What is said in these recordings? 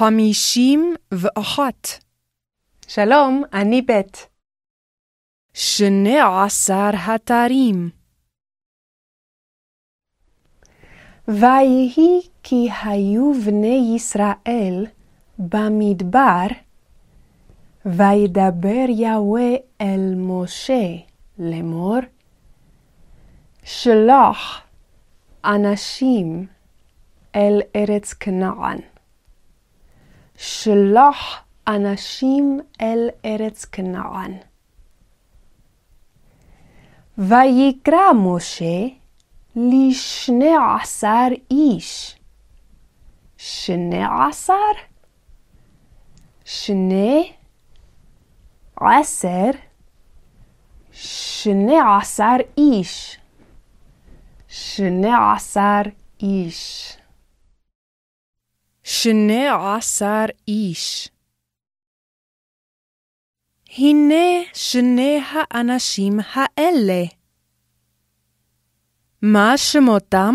חמישים ואחת, שלום, אני בית. שני עשר התרים, ויהי כי היו בני ישראל במדבר, וידבר יהוה אל משה לאמור, שלח אנשים אל ארץ כנען. שלח אנשים אל ארץ כנען. ויקרא משה לשני עשר איש. שני עשר? שני עשר? שני עשר איש. שני עשר איש. שני עשר איש. הנה שני האנשים האלה. מה שמותם?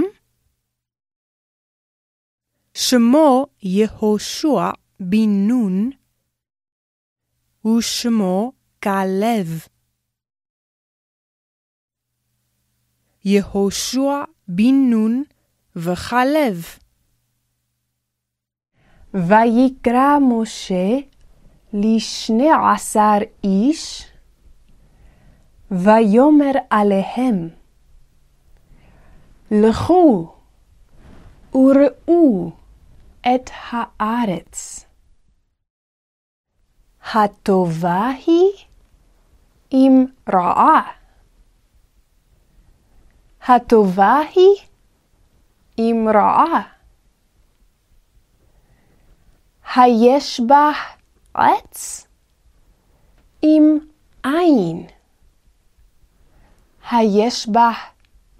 שמו יהושע בן נון, ושמו כלב. יהושע בן נון וכלב. ויקרא משה לשני עשר איש, ויאמר עליהם, לכו וראו את הארץ. הטובה היא אם רעה. הטובה היא אם רעה. היש בה עץ עם עין. היש בה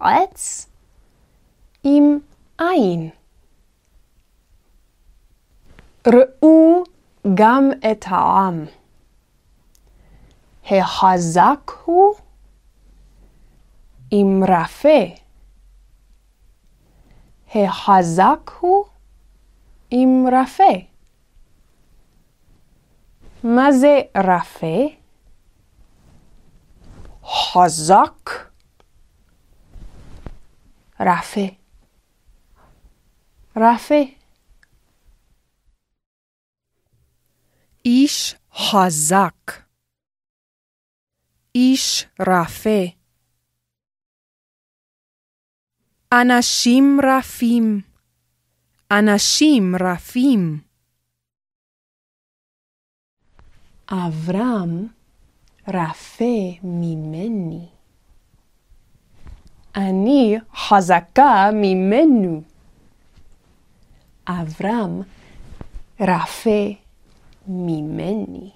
עץ עם עין. ראו גם את העם. החזק הוא עם רפה. החזק הוא עם רפה. מה זה רפה? חזק. רפה. רפה. איש חזק. איש רפה. אנשים רפים. אברהם רפה ממני. אני חזקה ממנו. אברהם רפה ממני.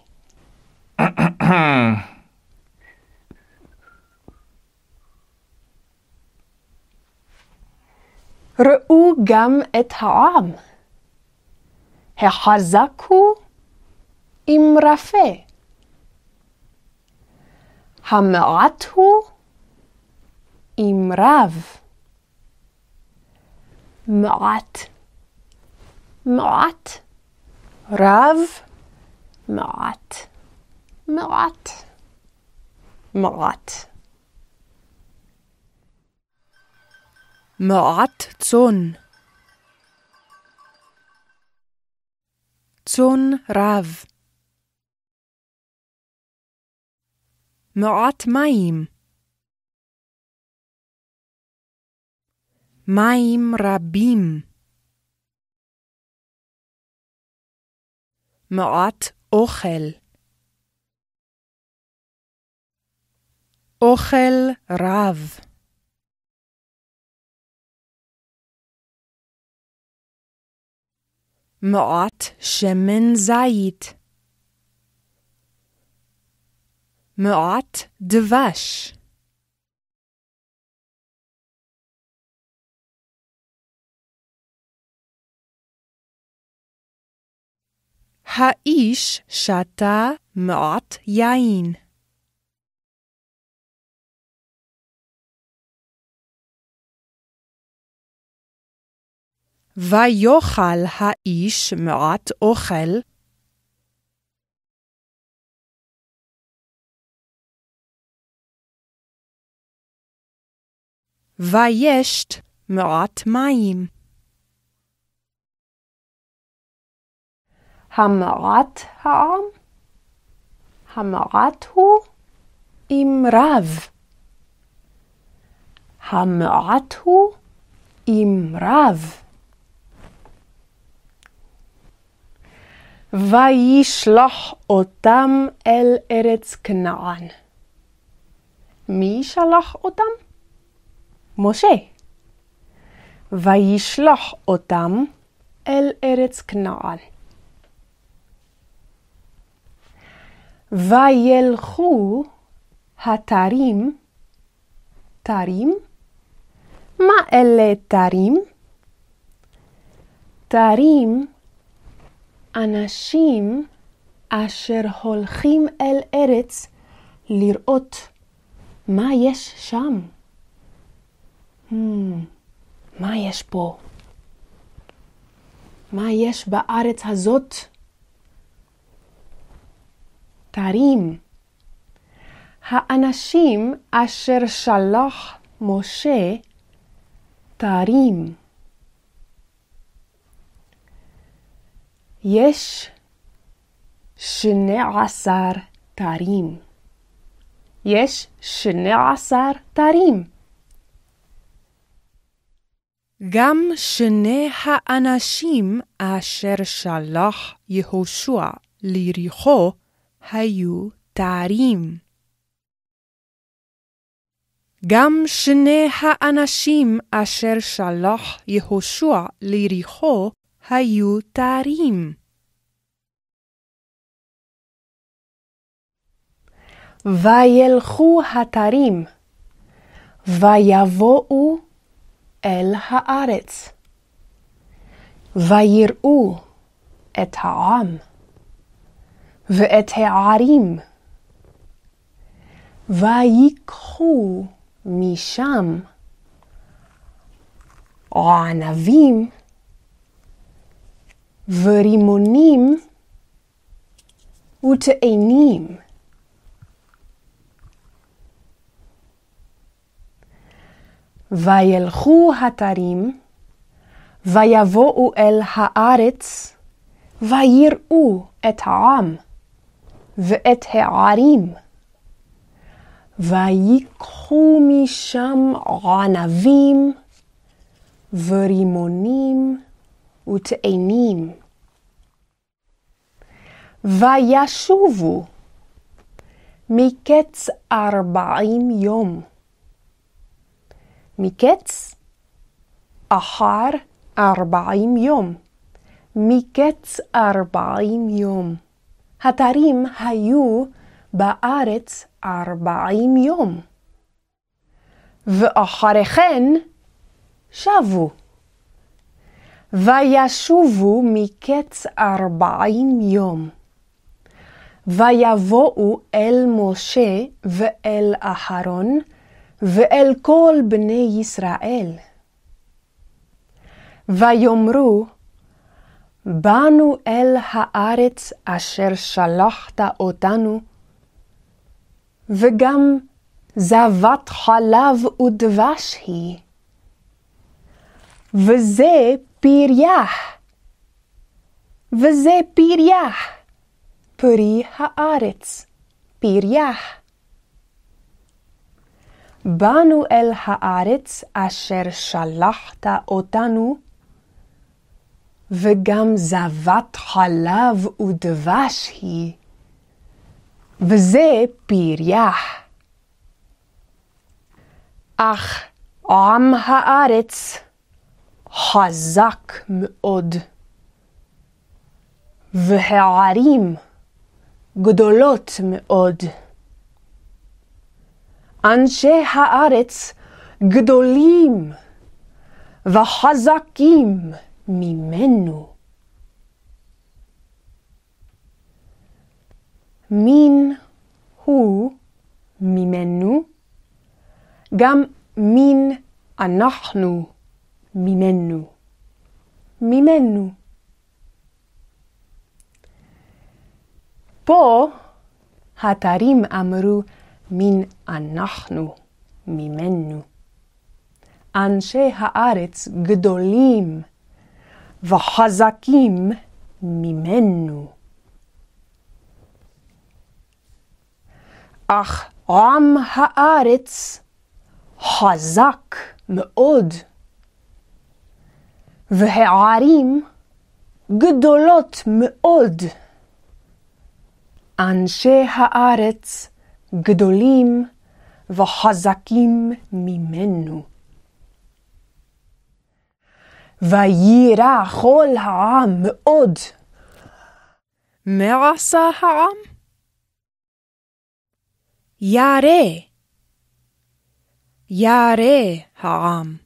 ראו גם את העם. החזק הוא עם רפה. המעט הוא עם רב. מעט, מעט, רב, מעט, מעט, מעט. מעט מעט מים. מים רבים. מעט אוכל. אוכל רב. מעט שמן זית. מעט דבש. האיש שתה מעט יין. ויאכל האיש מעט אוכל, וישת מעט מים. המעט העם? המעט הוא עם רב. המעט הוא עם רב. וישלח אותם אל ארץ כנען. מי שלח אותם? משה. וישלח אותם אל ארץ כנען. וילכו התרים, תרים? מה אלה תרים? תרים אנשים אשר הולכים אל ארץ לראות מה יש שם. מה יש פה? מה יש בארץ הזאת? תרים. האנשים אשר שלח משה תרים. יש שני עשר תרים. יש שני עשר תרים. גם שני האנשים אשר שלח יהושע ליריחו היו תרים. גם שני האנשים אשר שלח יהושע ליריחו היו תרים. וילכו התרים, ויבואו אל הארץ, ויראו את העם, ואת הערים, ויקחו משם ענבים ורימונים ותאנים. וילכו התרים, ויבואו אל הארץ, ויראו את העם, ואת הערים, ויקחו משם ענבים, ורימונים, ותאנים. וישובו מקץ ארבעים יום. מקץ אחר ארבעים יום. מקץ ארבעים יום. התרים היו בארץ ארבעים יום. ואחרי כן שבו. וישובו מקץ ארבעים יום. ויבואו אל משה ואל אהרון ואל כל בני ישראל. ויאמרו, באנו אל הארץ אשר שלחת אותנו, וגם זבת חלב ודבש היא. וזה פריה, וזה פריה, פרי הארץ, פריה. באנו אל הארץ אשר שלחת אותנו, וגם זבת חלב ודבש היא, וזה פריה. אך עם הארץ חזק מאוד, והערים גדולות מאוד. אנשי הארץ גדולים וחזקים ממנו. מין הוא ממנו, גם מין אנחנו ממנו. ממנו. פה התרים אמרו מן אנחנו, ממנו. אנשי הארץ גדולים וחזקים ממנו. אך עם הארץ חזק מאוד, והערים גדולות מאוד. אנשי הארץ גדולים וחזקים ממנו. ויירא כל העם מאוד. מה עשה העם? ירא, ירא העם.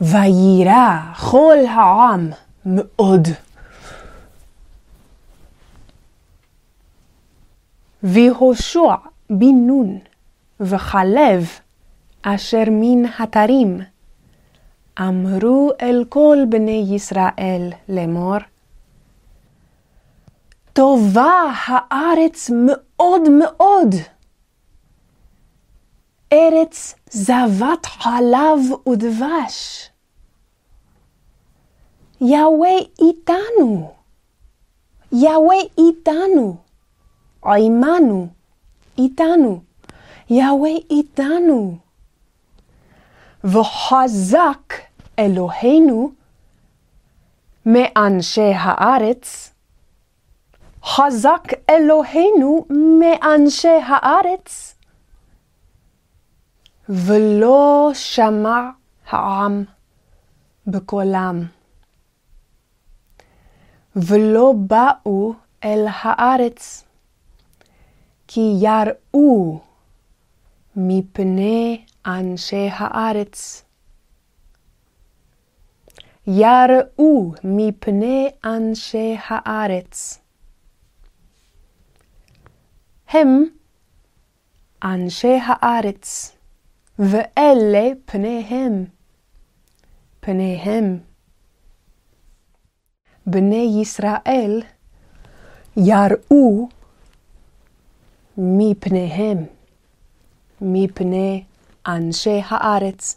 ויירא כל העם מאוד. והושע בן נון וכלב אשר מן התרים אמרו אל כל בני ישראל לאמור טובה הארץ מאוד מאוד. ארץ זבת חלב ודבש. יהוה איתנו, יהוה איתנו, עמנו, איתנו, יהוה איתנו. וחזק אלוהינו מאנשי הארץ, חזק אלוהינו מאנשי הארץ. ולא שמע העם בקולם. ולא באו אל הארץ, כי יראו מפני אנשי הארץ. יראו מפני אנשי הארץ. הם אנשי הארץ, ואלה פניהם. פניהם. בני ישראל יראו מפניהם, מפני אנשי הארץ.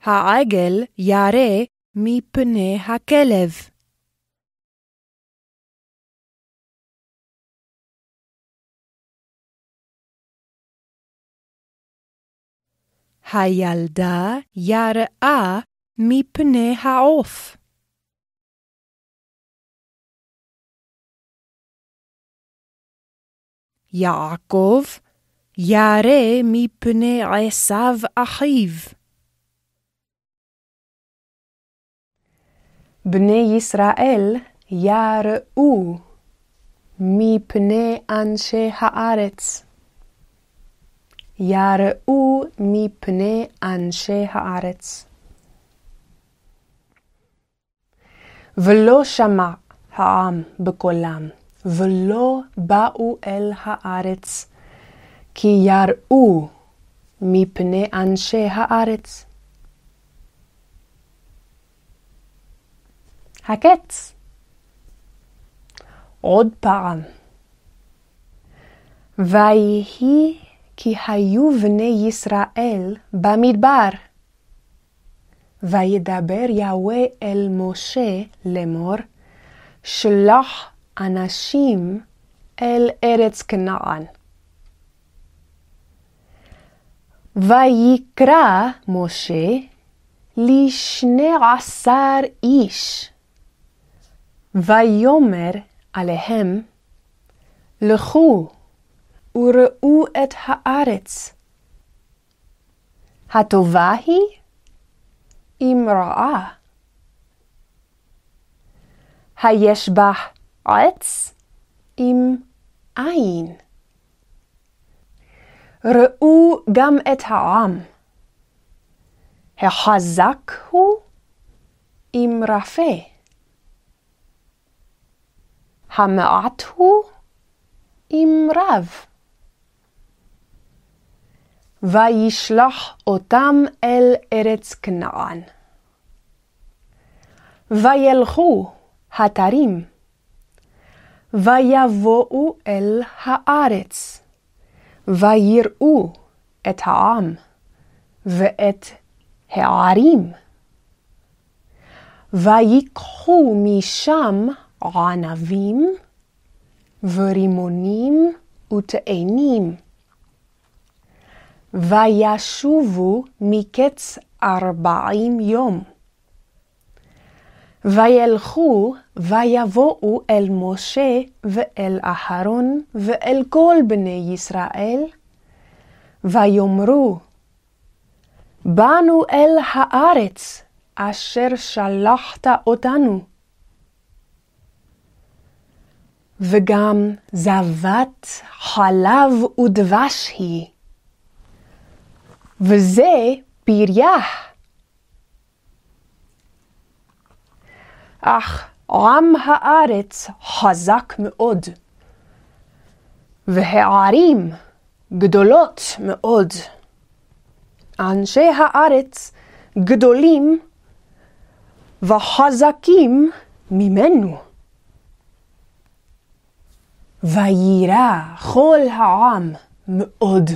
העגל ירא מפני הכלב. הילדה יראה מפני העוף. יעקב ירא מפני עשיו אחיו. בני ישראל יראו מפני אנשי הארץ. יראו מפני אנשי הארץ. ולא שמע העם בקולם, ולא באו אל הארץ, כי יראו מפני אנשי הארץ. הקץ. עוד פעם. ויהי כי היו בני ישראל במדבר. וידבר יהוה אל משה לאמור, שלח אנשים אל ארץ כנען. ויקרא משה לשני עשר איש, ויאמר עליהם, לכו וראו את הארץ. הטובה היא אם רעה. היש בה עץ עם עין. ראו גם את העם. החזק הוא עם רפה. המעט הוא עם רב. וישלח אותם אל ארץ כנען. וילכו התרים, ויבואו אל הארץ, ויראו את העם ואת הערים. ויקחו משם ענבים ורימונים ותאנים. וישובו מקץ ארבעים יום. וילכו ויבואו אל משה ואל אהרון ואל כל בני ישראל, ויאמרו, באנו אל הארץ אשר שלחת אותנו. וגם זבת חלב ודבש היא, וזה פריה. אך עם הארץ חזק מאוד, והערים גדולות מאוד. אנשי הארץ גדולים וחזקים ממנו. ויירא כל העם מאוד.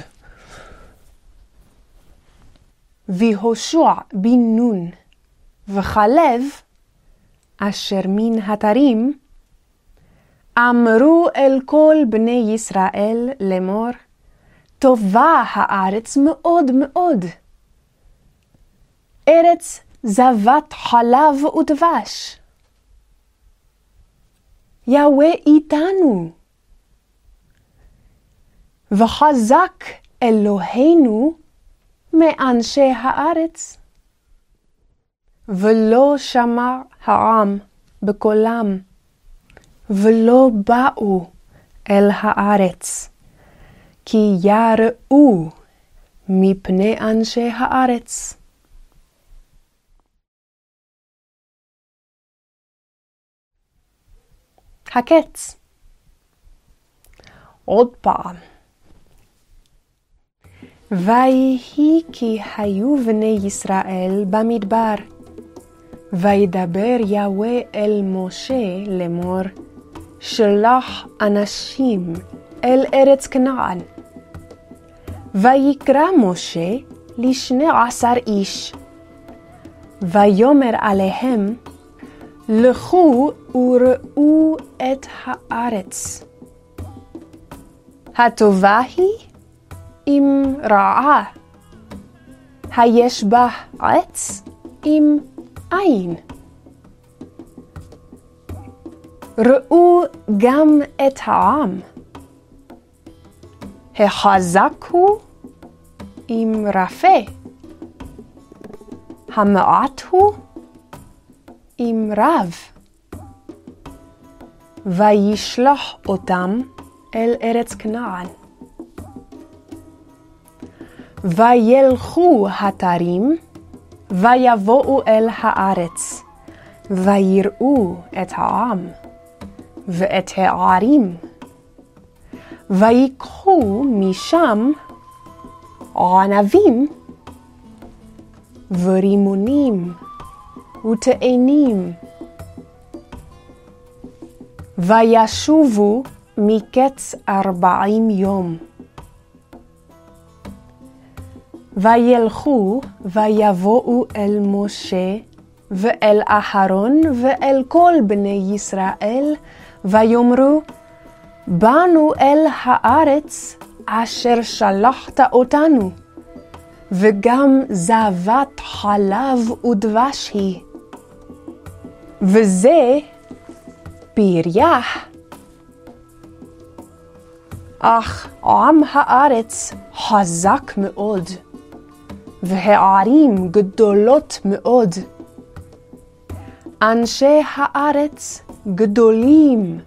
והושע בן נון וכלב, אשר מן התרים, אמרו אל כל בני ישראל לאמור, טובה הארץ מאוד מאוד. ארץ זבת חלב ודבש. יהוה איתנו. וחזק אלוהינו מאנשי הארץ. ולא שמע העם בקולם, ולא באו אל הארץ, כי יראו מפני אנשי הארץ. הקץ. עוד פעם. ויהי כי היו בני ישראל במדבר, וידבר יהוה אל משה לאמור, שלח אנשים אל ארץ כנען. ויקרא משה לשני עשר איש, ויאמר עליהם, לכו וראו את הארץ. הטובה היא אם רעה, היש בה עץ אם אין. ראו גם את העם. החזק הוא אם רפה. המעט הוא אם רב. וישלח אותם אל ארץ כנען. וילכו התרים, ויבואו אל הארץ, ויראו את העם, ואת הערים. ויקחו משם ענבים ורימונים ותאנים. וישובו מקץ ארבעים יום. וילכו ויבואו אל משה ואל אהרון ואל כל בני ישראל, ויאמרו, באנו אל הארץ אשר שלחת אותנו, וגם זבת חלב ודבש היא. וזה פריה. אך עם הארץ חזק מאוד, והערים גדולות מאוד. אנשי הארץ גדולים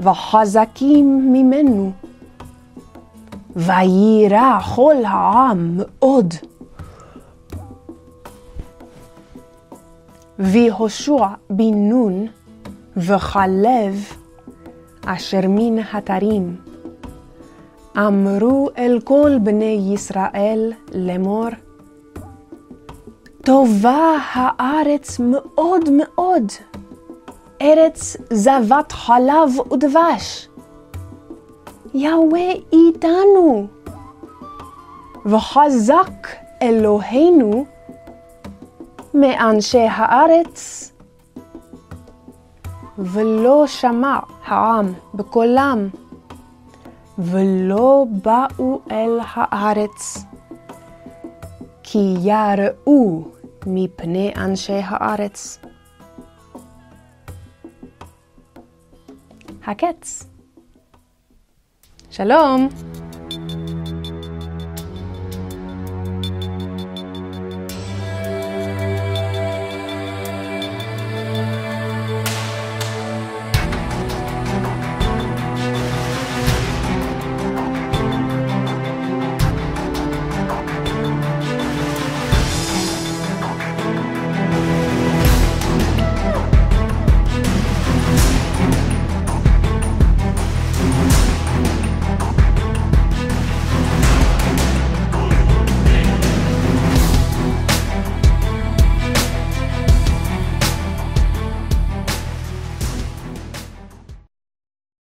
וחזקים ממנו. ויירא כל העם מאוד. והושע בן נון וכלב אשר מן התרים אמרו אל כל בני ישראל לאמור, טובה הארץ מאוד מאוד, ארץ זבת חלב ודבש. יהוה איתנו, וחזק אלוהינו מאנשי הארץ, ולא שמע העם בקולם, ולא באו אל הארץ, כי יראו מפני אנשי הארץ. הקץ. שלום!